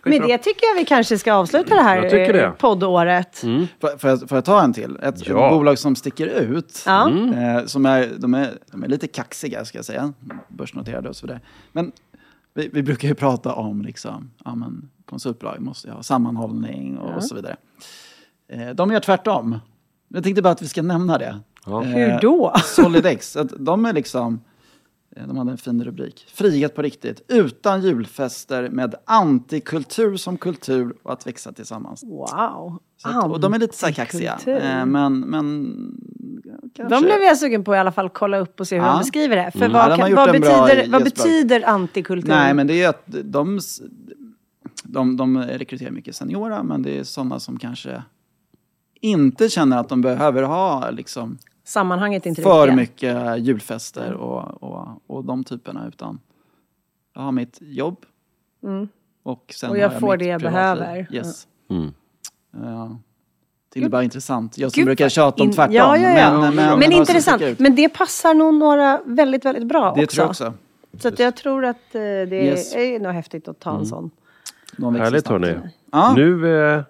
Med det tycker jag vi kanske ska avsluta det här det. eh, poddåret. Får, får, jag, får jag ta en till? Ett, Ja. ett bolag som sticker ut. Ja. Eh, som är, de, är, de är lite kaxiga, ska jag säga. Börsnoterade och så vidare. Men vi, vi brukar ju prata om liksom, ja, men, konsultbolag måste ha sammanhållning och, och så vidare. Eh, de gör tvärtom. Jag tänkte bara att vi ska nämna det. Ja. Eh, Hur då? Solidex, att de är liksom Eh, De hade en fin rubrik. Frihet på riktigt, utan julfester med antikultur som kultur och att växa tillsammans. Wow. Att, och de är lite så här kaxiga. Eh, men, men kanske... De blev jag sugen på i alla fall kolla upp och se hur Ja. de beskriver det. För Mm. Vad, kan, vad, betyder, vad betyder antikultur? Nej, men det är att de, de, de rekryterar mycket seniora, men det är sådana som kanske inte känner att de behöver ha liksom, Sammanhanget är inte för riktiga. mycket julfester och, och, och de typerna, utan jag har mitt jobb och sen Mm. Och jag har får mitt det jag privatliv. behöver. Yes. Mm. Ja. det är bara intressant. Jag som Gud, brukar tjata om tvärtom. Ja, ja, ja. Men, Men, men, intressant. Men det passar nog några väldigt, väldigt bra Det också. tror jag också. Så att jag tror att eh, det Yes. är nog häftigt att ta en sån. De växer Härligt hörni. Ja. Nu, eh,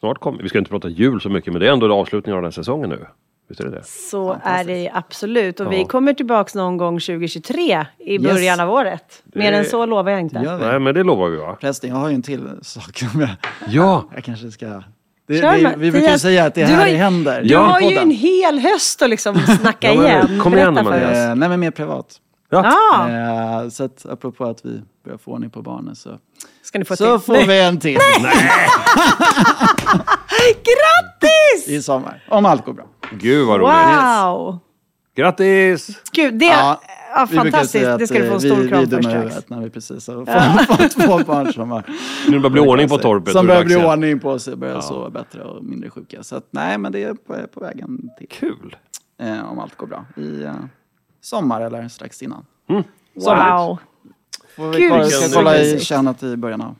snart kommer, vi ska inte prata jul så mycket, men det är ändå avslutningen av den här säsongen nu. Visst är det det? Så är det absolut. Och vi Ja. kommer tillbaks någon gång 2023 i början av året. Mer Det- än så lovar jag inte. Vi. Nej, men det lovar vi va? Förresten, jag har ju en till sak. som jag- Ja! Jag kanske ska... Det, Kör det, vi brukar ju säga att det här har händer. Du har ju en hel höst att liksom snacka *laughs* Ja, men igen. kom igen, Berätta för Mattias. oss. Eh, nej, men mer privat. Ja. Ja, Eh, så att apropå att vi börjar få ordning på barnen så, ska ni få så till. får vi en till *laughs* Grattis! i sommar. Om allt går bra. Gud vad roligt! Wow! Grattis! Gud, det Ja, ja, vi fantastiskt. att, Det ska du få en eh, stor vi, kram för strax. när vi precis har *laughs* fått två barn som har Nu börjar bli ordning på torpet. Som börjar bli ordning på sig, börjar sova bättre och mindre sjuka. Så att, nej, men det är på, på vägen till. Kul! Eh, om allt går bra. I eh, sommar eller strax innan. Wow. Får vi Gud, ska kolla i kärnat i början av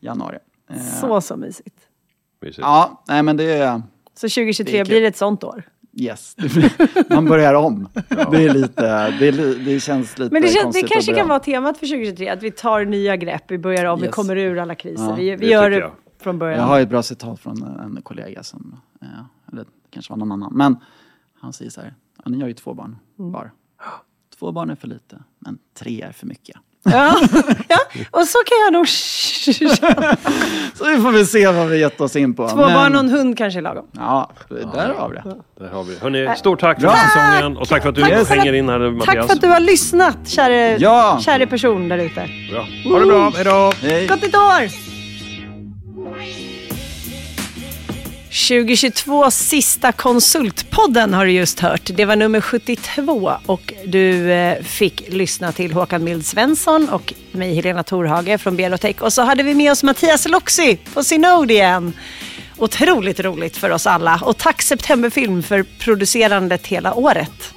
januari. Eh, Så, så mysigt. Mysigt. Ja, nej men det är... Så 2023 Det blir det ett sånt år. Yes. *laughs* Man börjar om. Det är lite... Det, är, li- det känns lite Men det, känns, det konstigt kanske kan vara temat för 2023, att vi tar nya grepp, vi börjar om, vi Yes. kommer ur alla kriser. Ja, vi vi det gör det jag. från början. Jag har ett bra citat från en kollega som... Eh, eller kanske var någon annan. Men han säger så här. Ja, ni har ju två barn Mm. var. Två barn är för lite, men tre är för mycket. Ja, *laughs* ja, och så kan jag nog... *laughs* Så vi får väl se vad vi gett oss in på. Två Men- barn och en hund kanske är lagom. Ja, där har vi det. Där har vi. Hörrni, stort tack för Ja. säsongen och tack för att du Tack för hänger att- in här Mattias. Tack för att du har lyssnat, käre, Ja. käre person där ute. Bra. Ha det bra, hejdå! Hej. Gott nytt år! 2022 sista konsultpodden har du just hört. Det var nummer 72 och du eh, fick lyssna till Håkan Mild Svensson och mig Helena Torhage från Berotech. Och så hade vi med oss Mattias Loxi på Synode igen. Otroligt roligt för oss alla. Och tack Septemberfilm för producerandet hela året.